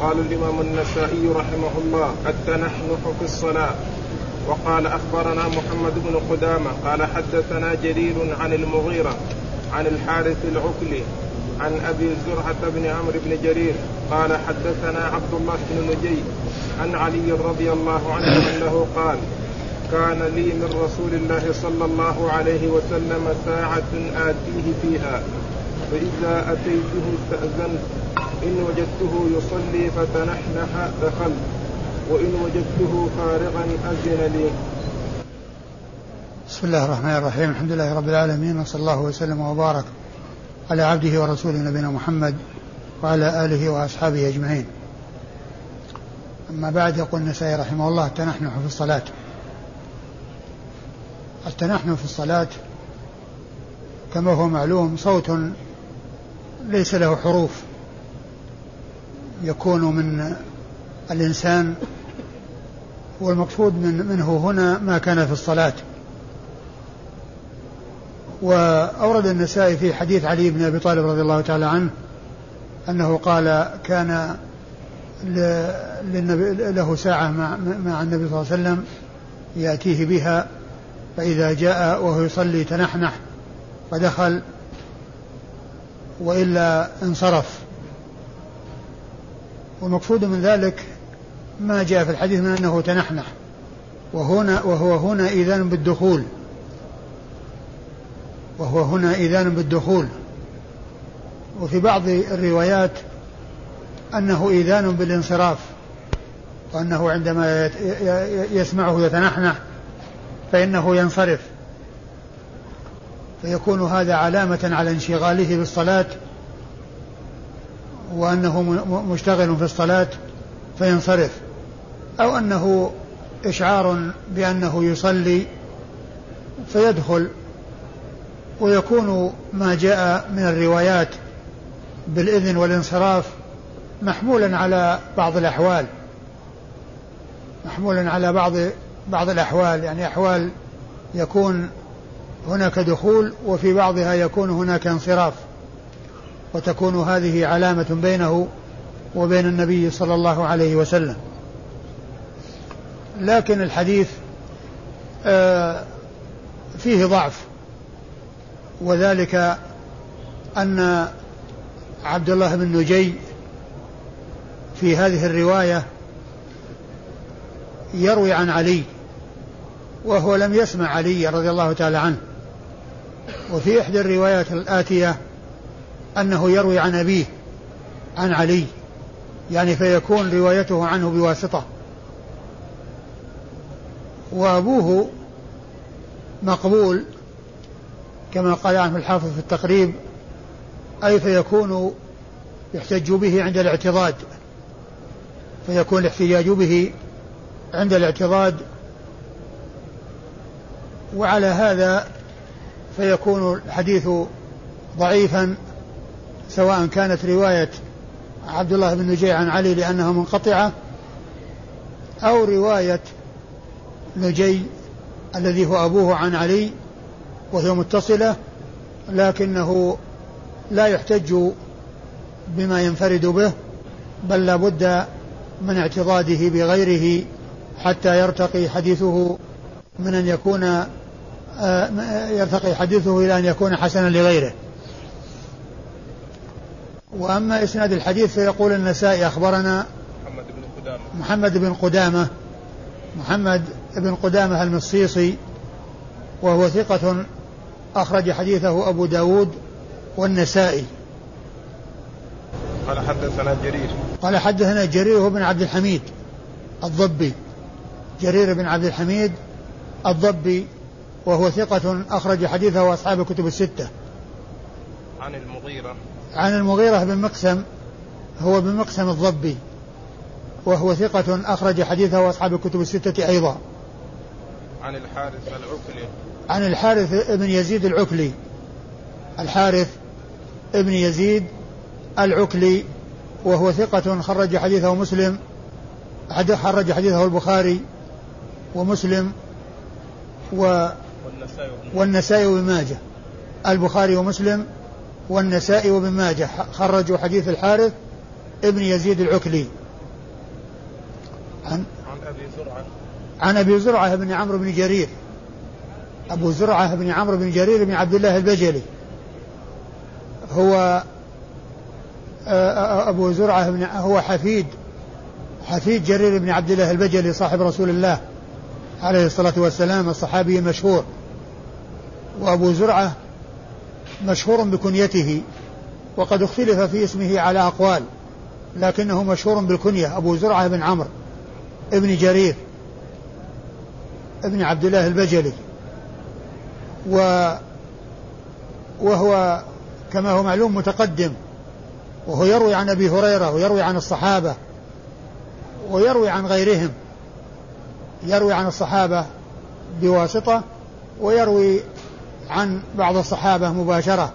قال الإمام النسائي رحمه الله التنحنح في الصلاة. وقال أخبرنا محمد بن قدامة. قال حدثنا جرير عن المغيرة عن الحارث العكلي عن أبي زرعة بن عمرو بن جرير. قال حدثنا عبد الله بن نجي عن علي رضي الله عنه أنه قال كان لي من رسول الله صلى الله عليه وسلم ساعة آتيه فيها فإذا أتيته استأذنت. إن وجدته يصلي فتنحنح دخلت وإن وجدته فارغا أذن لي. بسم الله الرحمن الرحيم. الحمد لله رب العالمين وصلى الله وسلم وبارك على عبده ورسوله نبينا محمد وعلى آله وأصحابه أجمعين. أما بعد يقول النسائي رحمه الله التنحنح في الصلاة. التنحنح في الصلاة كما هو معلوم صوت ليس له حروف. يكون من الإنسان والمقصود من منه هنا ما كان في الصلاة. وأورد النسائي في حديث علي بن أبي طالب رضي الله تعالى عنه أنه قال كان له ساعة مع, مع النبي صلى الله عليه وسلم يأتيه بها فإذا جاء وهو يصلي تنحنح فدخل وإلا انصرف. والمقصود من ذلك ما جاء في الحديث من أنه تنحنح. وهنا وهو هنا إذان بالدخول. وهو هنا إذان بالدخول. وفي بعض الروايات أنه إذان بالانصراف. وأنه عندما يسمعه يتنحنح فإنه ينصرف. فيكون هذا علامة على انشغاله بالصلاة وأنه مشتغل في الصلاة فينصرف أو أنه إشعار بأنه يصلي فيدخل ويكون ما جاء من الروايات بالإذن والانصراف محمولا على بعض الأحوال محمولا على بعض بعض الأحوال يعني أحوال يكون هناك دخول وفي بعضها يكون هناك انصراف. وتكون هذه علامة بينه وبين النبي صلى الله عليه وسلم. لكن الحديث آه، فيه ضعف وذلك أن عبد الله بن نجي في هذه الرواية يروي عن علي وهو لم يسمع علي رضي الله تعالى عنه. وفي إحدى الروايات الآتية أنه يروي عن أبيه عن علي يعني فيكون روايته عنه بواسطة. وأبوه مقبول كما قال عنه الحافظ في التقريب أي فيكون يحتج به عند الاعتضاد فيكون الاحتجاج به عند الاعتضاد. وعلى هذا فيكون الحديث ضعيفا سواء كانت رواية عبد الله بن نجيع عن علي لأنها منقطعة أو رواية نجي الذي هو أبوه عن علي وهي متصلة لكنه لا يحتج بما ينفرد به بل لا بد من اعتضاده بغيره حتى يرتقي حديثه من أن يكون آه، يرتقي حديثه إلى أن يكون حسنا لغيره. وأما إسناد الحديث فيقول النسائي أخبرنا محمد بن قدامة. محمد بن قدامة. محمد بن قدامة المصيصي وهو ثقة أخرج حديثه أبو داود والنسائي. قال حدثنا جرير. قال حدثنا جرير هو بن عبد الحميد الضبي. جرير بن عبد الحميد الضبي وهو ثقة أخرج حديثه أصحاب الكتب الستة. عن المغيرة. عن المغيرة بن مقسم هو بن مقسم الضبي وهو ثقة أخرج حديثه أصحاب الكتب الستة أيضا. عن الحارث العكلي. عن الحارث بن يزيد العكلي. الحارث ابن يزيد العكلي وهو ثقة خرج حديثه مسلم خرج حديثه البخاري ومسلم و والنسائي وابن ماجه. البخاري ومسلم والنسائي وابن ماجه. خرجوا حديث الحارث ابن يزيد العكلي. عن عن أبي زرعة. عن أبي زرعة بن عمرو بن جرير. أبو زرعة بن عمرو بن جرير بن عبد الله البجلي. هو أبو زرعة بن هو حفيد حفيد جرير بن عبد الله البجلي صاحب رسول الله عليه الصلاة والسلام الصحابي المشهور. وأبو زرعة مشهور بكنيته وقد اختلف في اسمه على أقوال لكنه مشهور بالكنية أبو زرعة بن عمرو ابن جرير ابن عبد الله البجلي. و وهو كما هو معلوم متقدم وهو يروي عن أبي هريرة ويروي عن الصحابة ويروي عن غيرهم يروي عن الصحابة بواسطة ويروي عن بعض الصحابة مباشرة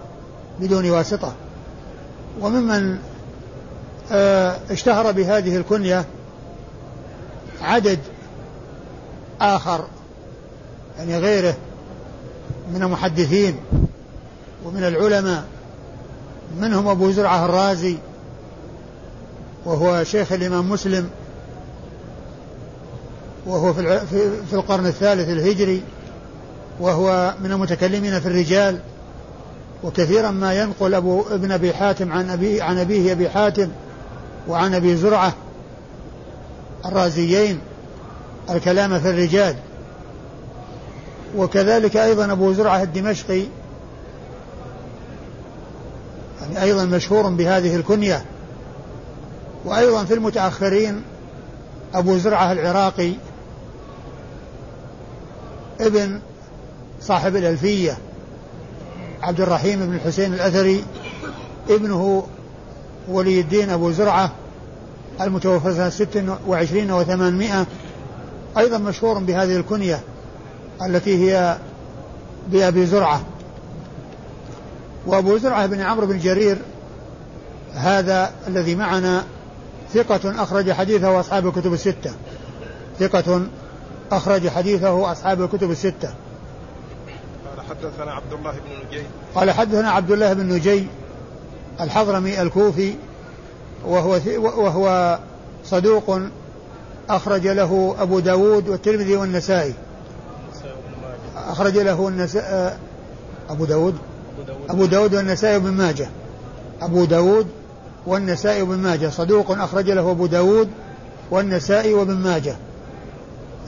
بدون واسطة. وممن آه، اشتهر بهذه الكنية عدد آخر يعني غيره من المحدثين ومن العلماء منهم أبو زرعة الرازي وهو شيخ الإمام مسلم وهو في في القرن الثالث الهجري وهو من المتكلمين في الرجال وكثيرا ما ينقل أبو ابن أبي حاتم عن أبي عن أبيه أبي حاتم وعن أبي زرعة الرازيين الكلام في الرجال. وكذلك أيضا أبو زرعة الدمشقي يعني أيضا مشهور بهذه الكنية. وأيضا في المتأخرين أبو زرعة العراقي ابن صاحب الألفية عبد الرحيم بن الحسين الأثري ابنه ولي الدين أبو زرعة المتوفى سنة ست وعشرين وثمانمائة أيضا مشهور بهذه الكنية التي هي بأبي زرعة. وأبو زرعة بن عمرو بن جرير هذا الذي معنا ثقة أخرج حديثه أصحاب الكتب الستة. ثقة أخرج حديثه أصحاب الكتب الستة. حدثنا عبد الله بن نجي. قال حدثنا عبد الله بن نجي الحضرمي الكوفي وهو وهو صدوق أخرج له أبو داود والترمذي والنسائي. أخرج له النساء أبو داود أبو داود والنسائي بن ماجه. أبو داود والنسائي بن ماجه. صدوق أخرج له أبو داود والنسائي وابن ماجه.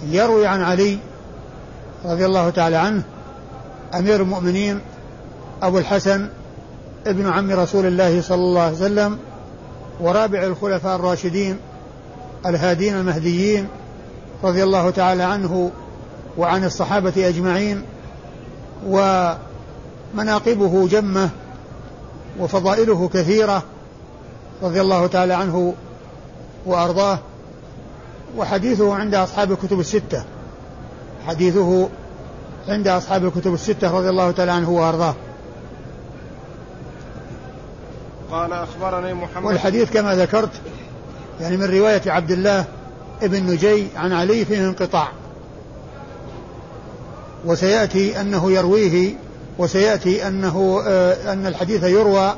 يروي عن علي رضي الله تعالى عنه أمير المؤمنين أبو الحسن ابن عم رسول الله صلى الله عليه وسلم ورابع الخلفاء الراشدين الهادين المهديين رضي الله تعالى عنه وعن الصحابة أجمعين ومناقبه جمة وفضائله كثيرة رضي الله تعالى عنه وأرضاه وحديثه عند أصحاب الكتب الستة. حديثه عند أصحاب الكتب الستة رضي الله تعالى عنه وأرضاه. قال أخبرني محمد. والحديث كما ذكرت يعني من رواية عبد الله ابن نجي عن علي فيه انقطاع. وسيأتي أنه يرويه وسيأتي أنه آه أن الحديث يروى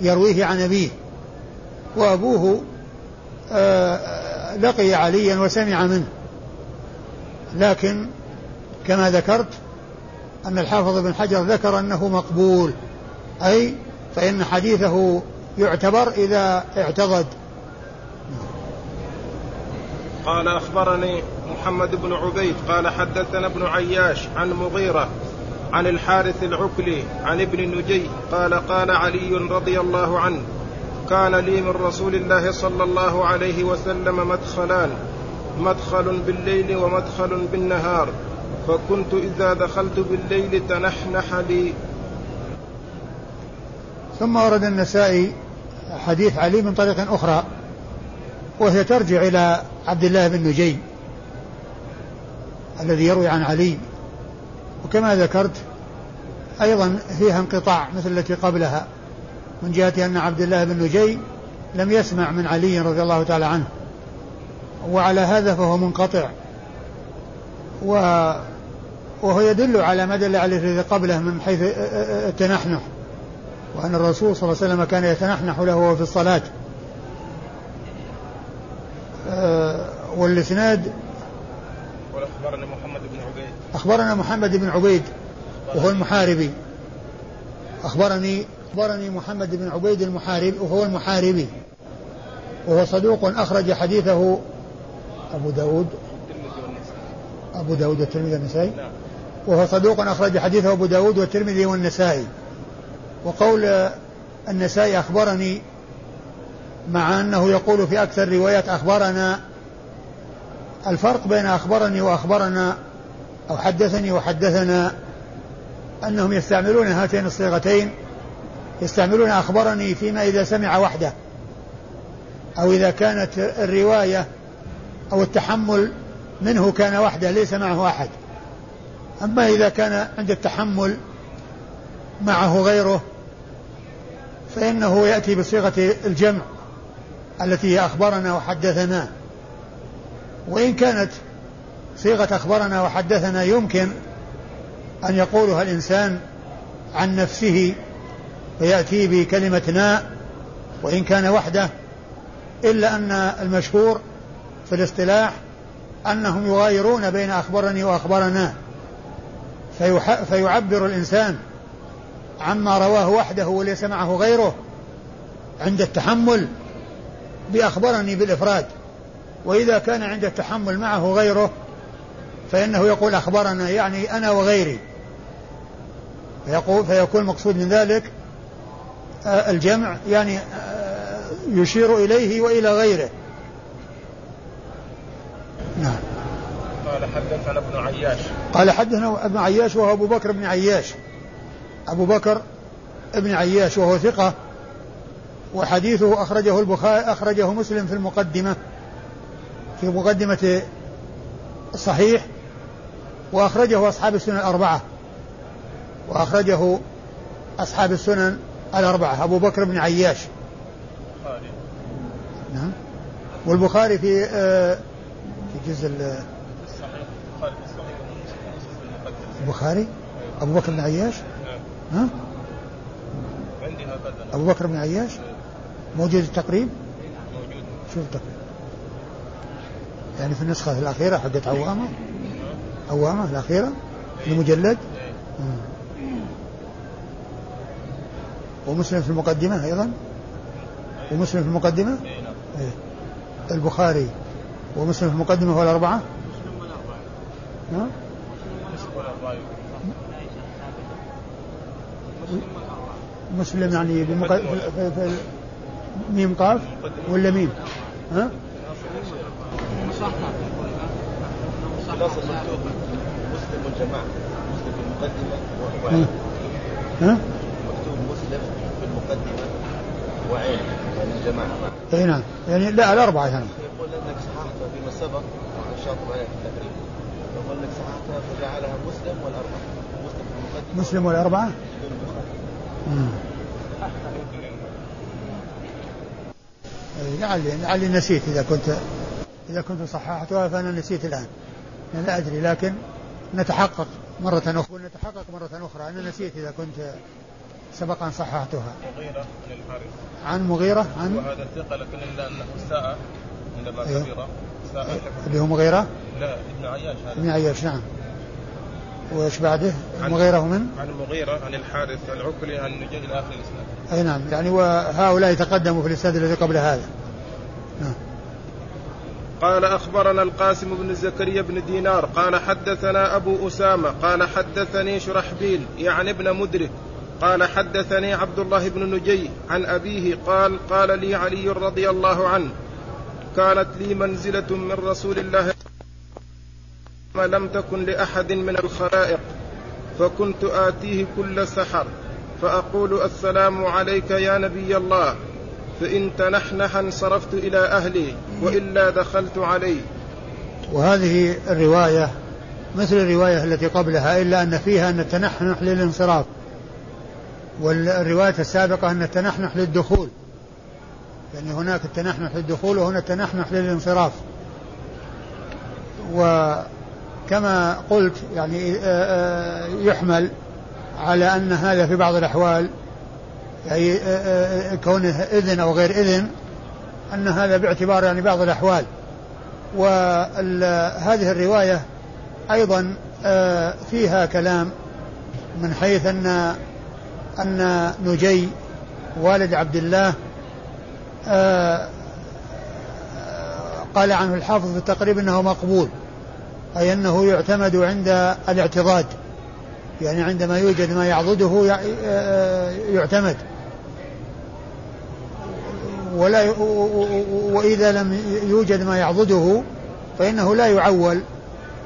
يرويه عن أبيه. وأبوه آه لقي عليا وسمع منه. لكن كما ذكرت أن الحافظ بن حجر ذكر أنه مقبول أي فإن حديثه يعتبر إذا اعتضد. قال أخبرني محمد بن عبيد قال حدثنا ابن عياش عن مغيرة عن الحارث العكلي عن ابن نجي قال قال علي رضي الله عنه كان لي من رسول الله صلى الله عليه وسلم مدخلان مدخل بالليل ومدخل بالنهار. فكنت إذا دخلت بالليل تنحنح لي. ثم ورد النسائي حديث علي من طريق أخرى وهي ترجع إلى عبد الله بن نجي الذي يروي عن علي. وكما ذكرت أيضا فيها انقطاع مثل التي قبلها من جهة أن عبد الله بن نجي لم يسمع من علي رضي الله تعالى عنه. وعلى هذا فهو منقطع. و وهو يدل على ما دل عليه الذي قبله من حيث التنحنح. وأن الرسول صلى الله عليه وسلم كان يتنحنح له في الصلاة. والإسناد أخبرنا محمد بن عبيد. أخبرنا محمد بن عبيد وهو المحاربي. أخبرني أخبرني محمد بن عبيد المحارب وهو المحاربي. وهو صدوق أخرج حديثه أبو داود. أبو داود والترمذي والنسائي. نعم وهو صدوق أخرج حديثه أبو داود والترمذي والنسائي. وقول النسائي أخبرني مع أنه يقول في أكثر روايات أخبرنا الفرق بين أخبرني وأخبرنا أو حدثني وحدثنا أنهم يستعملون هاتين الصيغتين يستعملون أخبرني فيما إذا سمع وحده أو إذا كانت الرواية أو التحمل منه كان وحده ليس معه أحد. أما إذا كان عند التحمل معه غيره فإنه يأتي بصيغة الجمع التي أخبرنا وحدثنا. وإن كانت صيغة أخبرنا وحدثنا يمكن أن يقولها الإنسان عن نفسه فيأتي بكلمة نا وإن كان وحده إلا أن المشهور في الاصطلاح أنهم يغايرون بين أخبرني وأخبرنا. فيعبر الإنسان عما رواه وحده وليس معه غيره عند التحمل بأخبرني بالإفراد. وإذا كان عند التحمل معه غيره فإنه يقول أخبرنا يعني أنا وغيري. فيقول فيكون المقصود من ذلك آه، الجمع يعني آه، يشير إليه وإلى غيره نعم قال حدثنا ابن عياش. قال حدثنا ابن عياش وهو أبو بكر بن عياش. أبو بكر ابن عياش وهو ثقة وحديثه أخرجه البخاري أخرجه مسلم في المقدمة في مقدمة الصحيح وأخرجه أصحاب السنن الأربعة. وأخرجه أصحاب السنن الأربعة أبو بكر بن عياش. نعم. والبخاري في آه في جزء البخاري؟ أبو بكر بن عياش؟ ها؟ أبو بكر بن عياش؟ موجود التقريب؟ شوف التقريب. يعني في النسخة الأخيرة حقت عوامة؟ عوامة الأخيرة؟ المجلد؟ ومسلم في المقدمة أيضا؟ ومسلم في المقدمة؟ إيه. البخاري. ومسلم في المقدمة هو الأربعة؟ مسلم يعني. ميم قاف ولا ميم ها؟ مسلم والجماعة مسلم في المقدمة ها؟ مكتوب مسلم في المقدمة وعين يعني الجماعة اي نعم يعني لا الأربعة يعني يقول أنك صححتها فيما سبق الشاطب عليها في التقريب يقول أنك صححتها فجعلها مسلم والأربعة. مسلم المقدمة. مسلم والأربعة؟ لعلي لعلي نسيت إذا كنت إذا كنت صححتها فأنا نسيت الآن. أنا لا أدري لكن نتحقق مرة أخرى. نتحقق مرة أخرى. أنا نسيت إذا كنت سبق أن صححتها. مغيرة عن الحارث. عن مغيرة؟ عن؟ وهذا ثقة لكن إلا أنه ساء عندما أيوه. كبر ساء اللي هو مغيرة؟ لا ابن عياش هذا ابن عياش نعم وإيش بعده؟ المغيرة من؟ عن المغيرة عن الحارث العكلي عن نجي إلى آخر الإسناد. أي نعم يعني وهؤلاء تقدموا في الإسناد الذي قبل هذا. نعم. قال أخبرنا القاسم بن زكريا بن دينار قال حدثنا أبو أسامة قال حدثني شرحبيل يعني ابن مدرك قال حدثني عبد الله بن نجي عن أبيه قال قال لي علي رضي الله عنه كانت لي منزلة من رسول الله ما لم تكن لأحد من الخلائق فكنت آتيه كل سحر فأقول السلام عليك يا نبي الله فإن تنحنح انصرفت إلى أهلي وإلا دخلت عليه وهذه الرواية مثل الرواية التي قبلها إلا أن فيها أن التنحنح للانصراف والرواية السابقة أن التنحنح للدخول. يعني هناك التنحنح للدخول وهنا التنحنح للانصراف. وكما قلت يعني آه، آه، يحمل على أن هذا في بعض الأحوال يعني كونه إذن أو غير إذن أن هذا باعتبار يعني بعض الأحوال. وهذه الرواية أيضا آه، فيها كلام من حيث أن أن نجي والد عبد الله آه، قال عنه الحافظ في التقريب إنه مقبول. أي أنه يعتمد عند الاعتضاد يعني عندما يوجد ما يعضده آه، يعتمد. ولا وإذا لم يوجد ما يعضده فإنه لا يعول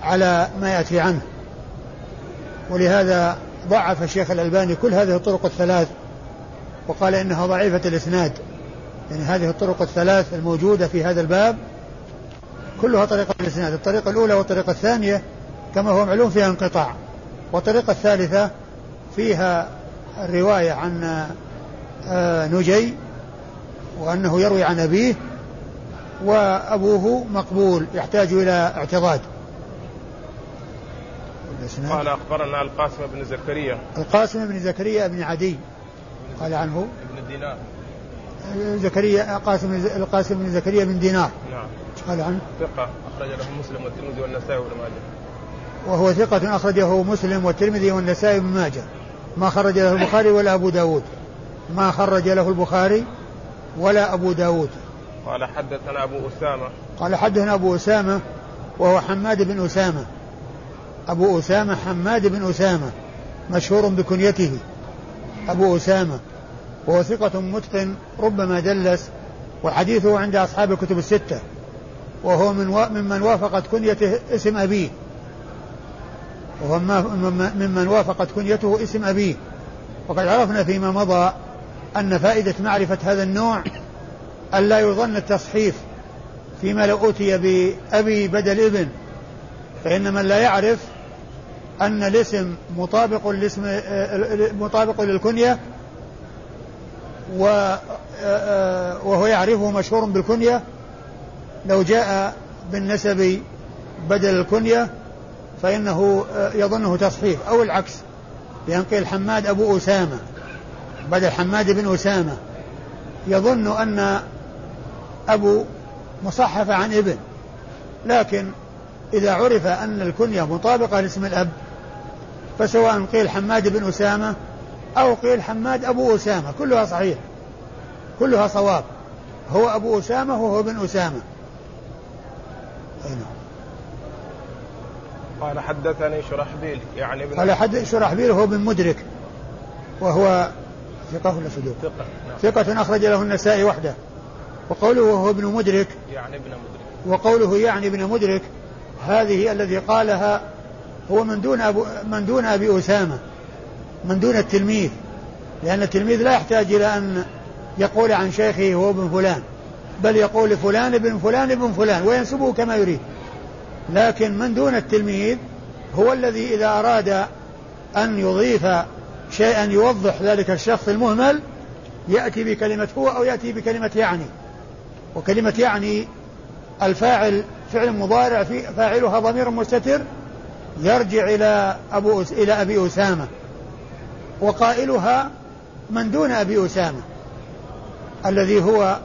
على ما يأتي عنه. ولهذا ضعف الشيخ الألباني كل هذه الطرق الثلاث وقال إنها ضعيفة الإسناد. يعني هذه الطرق الثلاث الموجودة في هذا الباب كلها طريقة الإسناد الطريقة الأولى والطريقة الثانية كما هو معلوم فيها انقطاع. والطريقة الثالثة فيها الرواية عن آه، نجي وأنه يروي عن أبيه وأبوه مقبول يحتاج إلى اعتضاد. قال أخبرنا القاسم بن زكريا. القاسم بن زكريا بن عدي. قال عنه. ابن دينار. زكريا قاسم القاسم بن زكريا بن دينار. نعم. قال عنه. ثقة أخرج له مسلم والترمذي والنسائي وابن ماجه. وهو ثقة أخرجه مسلم والترمذي والنسائي وابن ماجه. ما خرج له البخاري ولا أبو داود. ما خرج له البخاري ولا أبو داود. قال حدثنا أبو أسامة. قال حدثنا أبو أسامة وهو حماد بن أسامة. أبو أسامة حماد بن أسامة مشهور بكنيته. أبو أسامة وهو ثقة متقن ربما دلس وحديثه عند أصحاب الكتب الستة. وهو من ممن وافقت كنيته اسم أبيه. وهو ممن وافقت كنيته اسم أبيه. وقد عرفنا فيما مضى أن فائدة معرفة هذا النوع ألا يظن التصحيف فيما لو أوتي بأبي بدل ابن. فإن من لا يعرف أن الاسم مطابق لاسم مطابق للكنية وهو يعرفه مشهور بالكنية لو جاء بالنسب بدل الكنية فإنه يظنه تصحيح أو العكس بأن قيل حماد أبو أسامة بدل حماد بن أسامة يظن أن أبو مصحف عن ابن لكن إذا عرف أن الكنية مطابقة لاسم الأب فسواء قيل حماد بن أسامة أو قيل حماد أبو أسامة كلها صحيح كلها صواب هو أبو أسامة وهو ابن أسامة. قال حدثني شرحبيل يعني ابن قال حد شرحبيل هو بن مدرك وهو ثقة ولا صدوق؟ ثقة نعم. ثقة أخرج له النسائي وحده. وقوله وهو ابن مدرك يعني ابن مدرك. وقوله يعني ابن مدرك هذه الذي قالها هو من دون أبو من دون أبي أسامة من دون التلميذ لأن التلميذ لا يحتاج إلى أن يقول عن شيخه هو ابن فلان. بل يقول فلان ابن فلان ابن فلان وينسبه كما يريد. لكن من دون التلميذ هو الذي إذا أراد أن يضيف شيئا يوضح ذلك الشخص المهمل يأتي بكلمة هو أو يأتي بكلمة يعني. وكلمة يعني الفاعل فعل مضارع في فاعلها ضمير مستتر يرجع إلى أبو إلى أبي أسامة. وقائلها من دون أبي أسامة الذي هو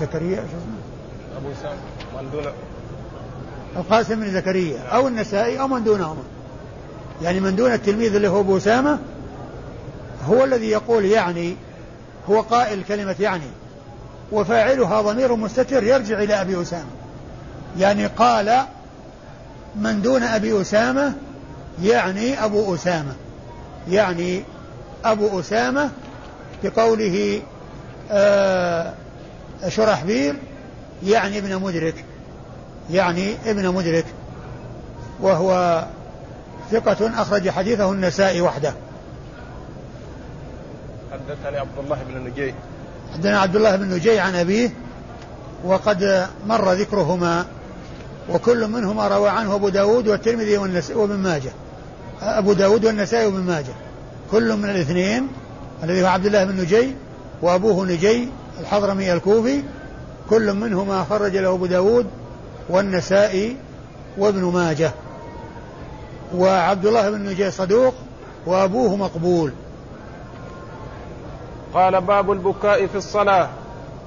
زكريا شو اسمه؟ أبو أسامة من دون القاسم بن زكريا أو النسائي أو من دونهما. يعني من دون التلميذ اللي هو أبو أسامة هو الذي يقول يعني هو قائل كلمة يعني وفاعلها ضمير مستتر يرجع إلى أبي أسامة. يعني قال من دون أبي أسامة يعني أبو أسامة. يعني أبو أسامة بقوله آه شرحبيل يعني ابن مدرك يعني ابن مدرك وهو ثقة أخرج حديثه النسائي وحده. حدثني عبد الله بن نجي. حدثنا عبد الله بن نجي عن أبيه وقد مر ذكرهما وكل منهما روى عنه أبو داود والترمذي والنسائي وابن ماجه. أبو داود والنسائي وابن ماجه. كل من الاثنين الذي هو عبد الله بن نجي وأبوه نجي الحضرمي الكوفي كل منهما خرج له أبو داود والنسائي وابن ماجه. وعبد الله بن نجي صدوق وأبوه مقبول. قال باب البكاء في الصلاة.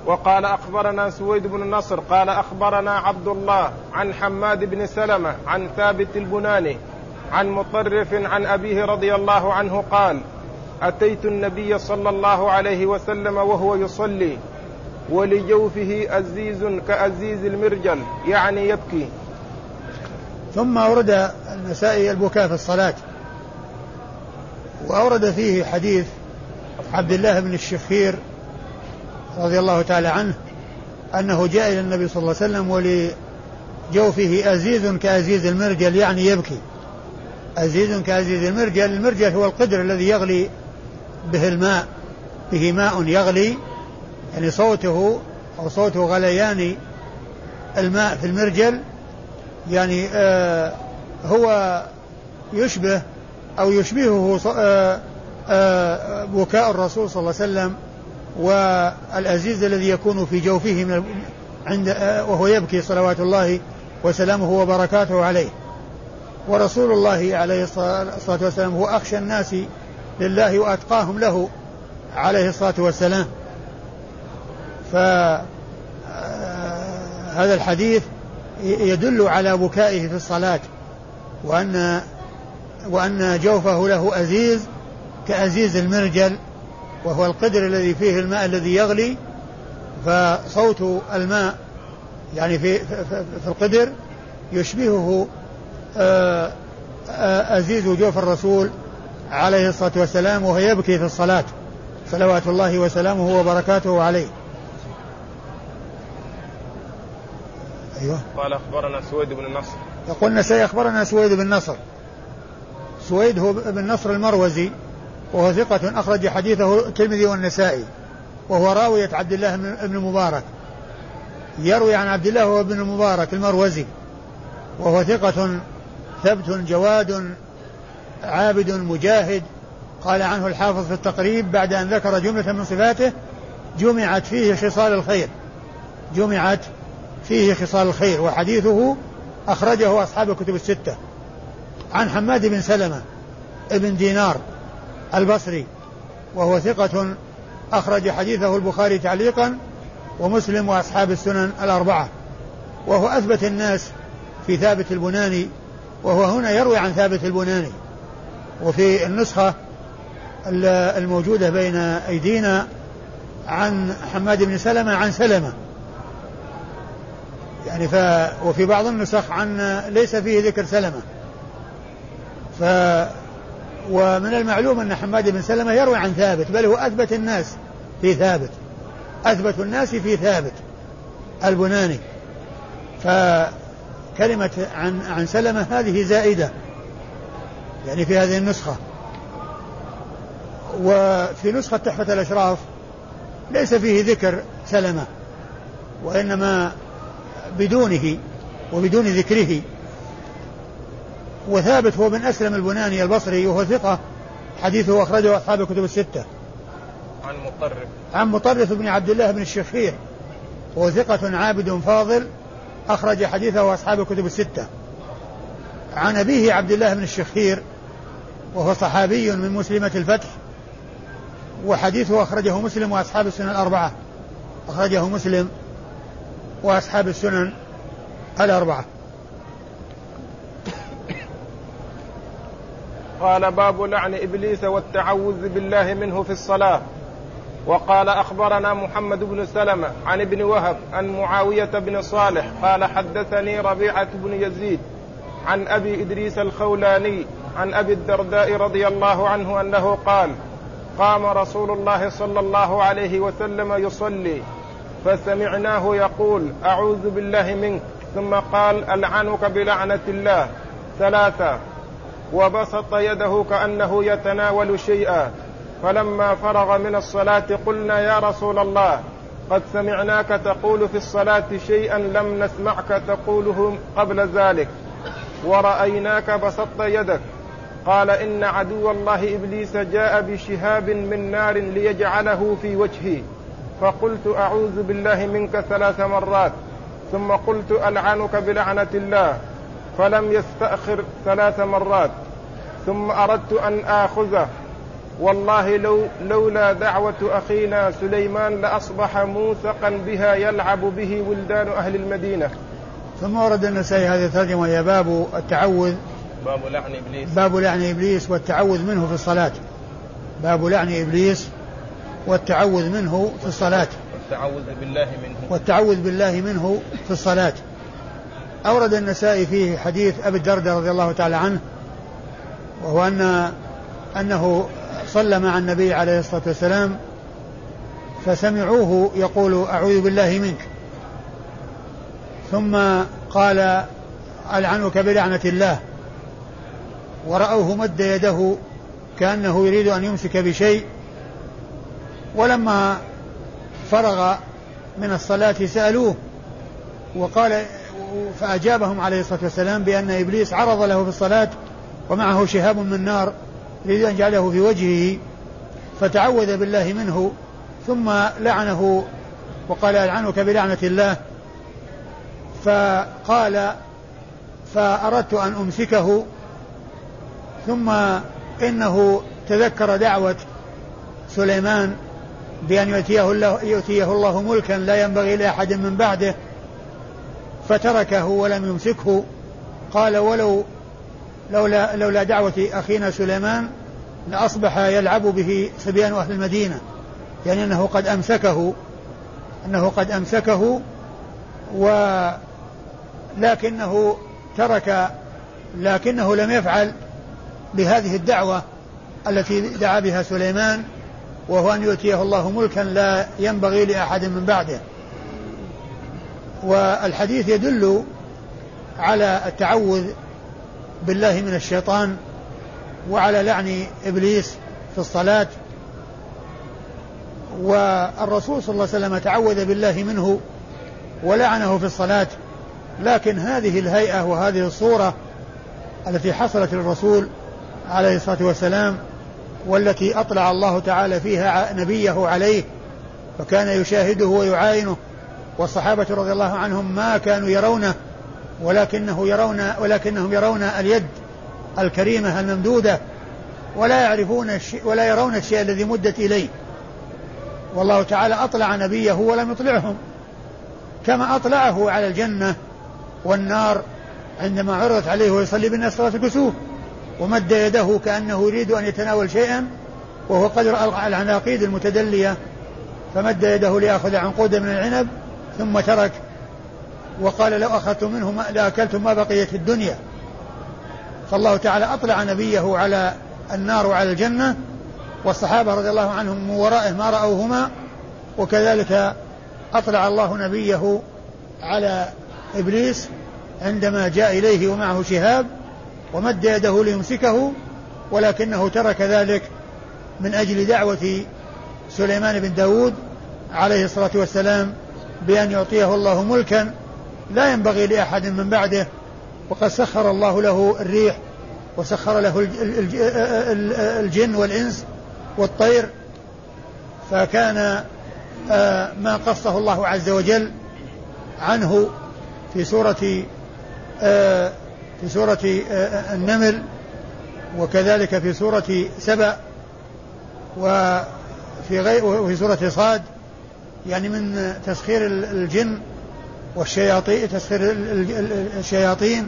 وقال أخبرنا سويد بن النصر قال أخبرنا عبد الله عن حماد بن سلمة عن ثابت البناني عن مطرف عن أبيه رضي الله عنه قال آتيت النبي صلى الله عليه وسلم وهو يصلي ولجوفه أزيز كأزيز المرجل يعني يبكي. ثم أورد النسائي البكاء في الصلاة. وأورد فيه حديث عبد الله بن الشخير رضي الله تعالى عنه أنه جاء إلى النبي صلى الله عليه وسلم ولجوفه أزيز كأزيز المرجل يعني يبكي. أزيز كأزيز المرجل المرجل هو القدر الذي يغلي به الماء به ماء يغلي يعني صوته أو صوت غليان الماء في المرجل يعني آه هو يشبه أو يشبهه آه آه بكاء الرسول صلى الله عليه وسلم والأزيز الذي يكون في جوفه من عند آه وهو يبكي صلوات الله وسلامه وبركاته عليه. ورسول الله عليه الصلاة والسلام هو أخشى الناس لله وأتقاهم له عليه الصلاة والسلام. فهذا آه، الحديث يدل على بكائه في الصلاة وأن وأن جوفه له أزيز كأزيز المرجل وهو القدر الذي فيه الماء الذي يغلي فصوت الماء يعني في في القدر يشبهه آه، آه، أزيز جوف الرسول عليه الصلاة والسلام وهو يبكي في الصلاة. صلوات الله وسلامه وبركاته عليه. أيوة. قال أخبرنا سويد بن النصر يقول النسائي أخبرنا سويد بن نصر. سويد هو بن نصر المروزي وهو ثقة أخرج حديثه الترمذي والنسائي وهو راوية عبد الله بن المبارك يروي عن عبد الله بن المبارك المروزي وهو ثقة ثبت جواد عابد مجاهد قال عنه الحافظ في التقريب بعد أن ذكر جملة من صفاته جمعت فيه خصال الخير. جمعت فيه خصال الخير وحديثه أخرجه أصحاب الكتب الستة. عن حماد بن سلمة ابن دينار البصري وهو ثقة أخرج حديثه البخاري تعليقا ومسلم وأصحاب السنن الأربعة. وهو أثبت الناس في ثابت البناني وهو هنا يروي عن ثابت البناني. وفي النسخة الموجودة بين أيدينا عن حماد بن سلمة عن سلمة. يعني ف وفي بعض النسخ عن ليس فيه ذكر سلمة. ف ومن المعلوم أن حماد بن سلمة يروي عن ثابت بل هو أثبت الناس في ثابت. أثبت الناس في ثابت البناني. فكلمة عن عن سلمة هذه زائدة. يعني في هذه النسخة. وفي نسخة تحفة الأشراف ليس فيه ذكر سلمة وإنما بدونه وبدون ذكره. وثابت هو بن أسلم البناني البصري وهو ثقة حديثه أخرجه أصحاب الكتب الستة. عن مطرف. عن مطرف بن عبد الله بن الشخير وهو ثقة عابد فاضل أخرج حديثه أصحاب الكتب الستة. عن أبيه عبد الله بن الشخير وهو صحابي من مسلمة الفتح وحديثه أخرجه مسلم وأصحاب السنة الأربعة. أخرجه مسلم وأصحاب السنن الأربعة. قال باب لعن إبليس والتعوذ بالله منه في الصلاة. وقال أخبرنا محمد بن سلمة عن ابن وهب عن معاوية بن صالح قال حدثني ربيعة بن يزيد عن أبي إدريس الخولاني عن أبي الدرداء رضي الله عنه أنه قال قام رسول الله صلى الله عليه وسلم يصلي فسمعناه يقول أعوذ بالله منك. ثم قال ألعنك بلعنة الله. ثلاثة وبسط يده كأنه يتناول شيئا. فلما فرغ من الصلاة قلنا يا رسول الله قد سمعناك تقول في الصلاة شيئا لم نسمعك تقوله قبل ذلك. ورأيناك بسطت يدك. قال إن عدو الله إبليس جاء بشهاب من نار ليجعله في وجهي فقلت أعوذ بالله منك ثلاث مرات. ثم قلت ألعنك بلعنة الله. فلم يستأخر ثلاث مرات. ثم أردت أن آخذه. والله لو لولا دعوة أخينا سليمان لأصبح موثقا بها يلعب به ولدان أهل المدينة. ثم ورد النسائي هذه الترجمة وهي باب التعوذ باب لعن إبليس. باب لعن إبليس والتعوذ منه في الصلاة. باب لعن إبليس والتعوذ منه في الصلاة. والتعوذ بالله منه. والتعوذ بالله منه في الصلاة. أورد النسائي فيه حديث أبي الدرداء رضي الله تعالى عنه وهو أن أنه صلى مع النبي عليه الصلاة والسلام فسمعوه يقول أعوذ بالله منك. ثم قال ألعنك بلعنة الله. ورأوه مد يده كأنه يريد أن يمسك بشيء ولما فرغ من الصلاة سألوه وقال فأجابهم عليه الصلاة والسلام بأن إبليس عرض له في الصلاة ومعه شهاب من نار يريد أن يجعله في وجهه فتعوذ بالله منه ثم لعنه وقال ألعنك بلعنة الله؟ فقال فأردت أن أمسكه ثم إنه تذكر دعوة سليمان بأن يؤتيه الله, يؤتيه الله ملكا لا ينبغي لأحد من بعده فتركه ولم يمسكه. قال ولو لولا لولا دعوة أخينا سليمان لأصبح يلعب به صبيان أهل المدينة. يعني أنه قد أمسكه أنه قد أمسكه ولكنه ترك لكنه لم يفعل بهذه الدعوة التي دعا بها سليمان وهو أن يؤتيه الله ملكا لا ينبغي لأحد من بعده. والحديث يدل على التعوذ بالله من الشيطان وعلى لعن إبليس في الصلاة. والرسول صلى الله عليه وسلم تعوذ بالله منه ولعنه في الصلاة. لكن هذه الهيئة وهذه الصورة التي حصلت للرسول عليه الصلاة والسلام والتي أطلع الله تعالى فيها نبيه عليه فكان يشاهده ويعاينه. والصحابة رضي الله عنهم ما كانوا يرونه ولكنه يرون ولكنهم يرون اليد الكريمة الممدودة ولا يعرفون ولا يرون الشيء الذي مدت إليه. والله تعالى أطلع نبيه ولم يطلعهم. كما أطلعه على الجنة والنار عندما عرضت عليه ويصلي بالناس صلاة الكسوف. ومد يده كأنه يريد أن يتناول شيئا وهو قدر العناقيد المتدلية. فمد يده ليأخذ عنقودا من العنب ثم ترك وقال لو أخذت منه ما لأكلتم ما بقيت الدنيا. فالله تعالى أطلع نبيه على النار وعلى الجنة والصحابة رضي الله عنهم من ورائه ما رأوهما وكذلك أطلع الله نبيه على إبليس عندما جاء إليه ومعه شهاب. ومد يده ليمسكه ولكنه ترك ذلك من أجل دعوة سليمان بن داود عليه الصلاة والسلام بأن يعطيه الله ملكا لا ينبغي لأحد من بعده وقد سخر الله له الريح وسخر له الجن والإنس والطير فكان آه، ما قصه الله عز وجل عنه في سورة آه، في سورة آه، النمل وكذلك في سورة سبأ وفي غير وفي سورة صاد يعني من تسخير الجن والشياطين تسخير الشياطين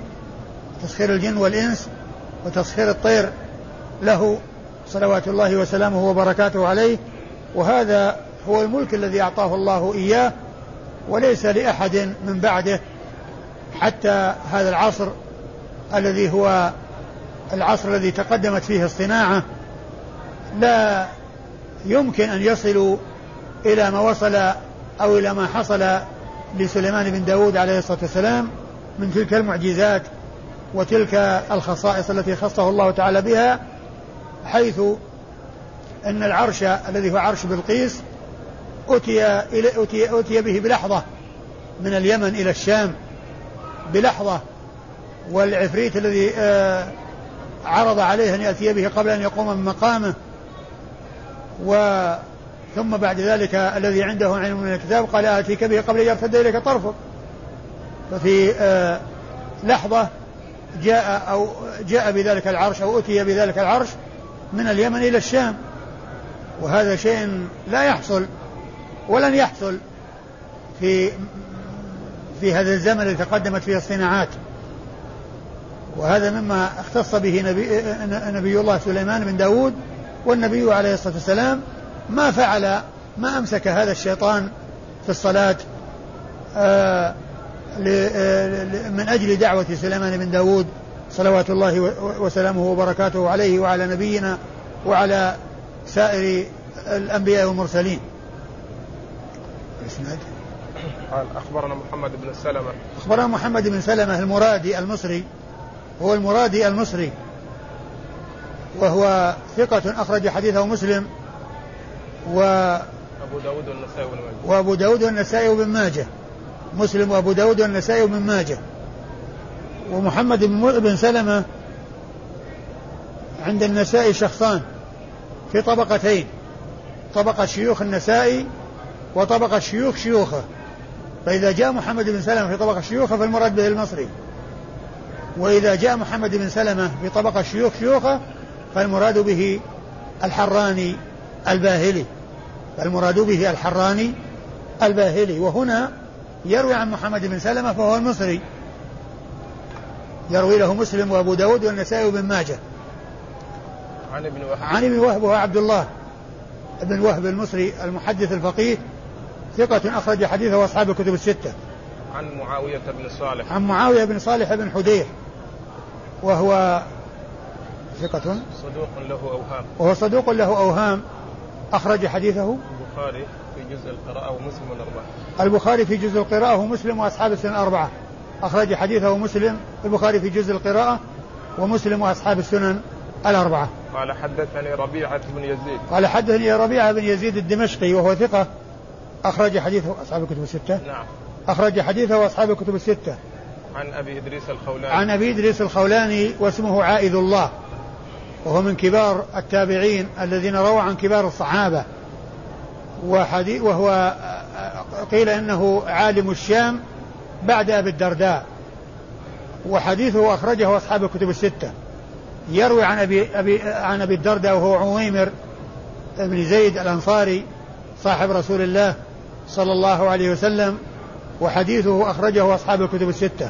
تسخير الجن والإنس وتسخير الطير له صلوات الله وسلامه وبركاته عليه. وهذا هو الملك الذي أعطاه الله إياه وليس لأحد من بعده حتى هذا العصر الذي هو العصر الذي تقدمت فيه الصناعة لا يمكن أن يصلوا إلى ما وصل أو إلى ما حصل لسليمان بن داود عليه الصلاة والسلام من تلك المعجزات وتلك الخصائص التي خصه الله تعالى بها حيث أن العرش الذي هو عرش بلقيس أتي, أتي, أتي به بلحظة من اليمن إلى الشام بلحظة والعفريت الذي آه، عرض عليه أن يأتي به قبل أن يقوم من مقامه و ثم بعد ذلك الذي عنده علم من الكتاب قال آتيك به قبل أن يرتد إليك طرفك. ففي آه لحظة جاء أو جاء بذلك العرش أو أتي بذلك العرش من اليمن إلى الشام. وهذا شيء لا يحصل ولن يحصل في في هذا الزمن الذي تقدمت فيه الصناعات. وهذا مما اختص به نبي, نبي الله سليمان بن داود والنبي عليه الصلاة والسلام ما فعل ما أمسك هذا الشيطان في الصلاة آه، آه، من أجل دعوة سليمان بن داود صلوات الله وسلامه وبركاته عليه وعلى نبينا وعلى سائر الأنبياء والمرسلين. الإسناد أخبرنا محمد بن سلمة. أخبرنا محمد بن سلمة المرادي المصري. هو المرادي المصري وهو ثقة أخرج حديثه مسلم. و أبو داود والنسائي وابن ماجه. وأبو داود والنسائي وابن ماجه. مسلم وأبو داود والنسائي وابن ماجه. ومحمد بن سلمة عند النسائي شخصان في طبقتين. طبقة شيوخ النسائي وطبقة شيوخ شيوخه. فإذا جاء محمد بن سلمة في طبقة شيوخه فالمراد به المصري. وإذا جاء محمد بن سلمة في طبقة شيوخ شيوخه فالمراد به الحراني الباهلي. فالمراد به الحراني الباهلي. وهنا يروي عن محمد بن سلمة فهو المصري. يروي له مسلم وأبو داود والنسائي وابن ماجه. عن ابن وهب. عن ابن وهب وهو عبد الله. ابن وهب المصري المحدث الفقيه ثقة أخرج حديثه وأصحاب الكتب الستة. عن معاوية بن صالح. عن معاوية بن صالح بن حدير. وهو ثقة؟ صدوق له أوهام. وهو صدوق له أوهام. أخرج حديثه؟ البخاري في جزء القراءة ومسلم الأربعة. البخاري في جزء القراءة ومسلم وأصحاب السنة الأربعة. أخرج حديثه مسلم. البخاري في جزء القراءة ومسلم وأصحاب السنن الأربعة. قال حدثني ربيعة بن يزيد. قال حدثني ربيعة بن يزيد الدمشقي وهو ثقة. أخرج حديثه أصحاب الكتب الستة. نعم. أخرج حديثه وأصحاب الكتب الستة. عن أبي إدريس الخولاني. عن أبي إدريس الخولاني واسمه عائذ الله وهو من كبار التابعين الذين رووا عن كبار الصحابة. وحديث وهو قيل إنه عالم الشام بعد أبي الدرداء. وحديثه أخرجه أصحاب الكتب الستة. يروي عن ابي ابي عن أبي الدرداء وهو عويمر بن زيد الأنصاري صاحب رسول الله صلى الله عليه وسلم. وحديثه أخرجه أصحاب الكتب الستة.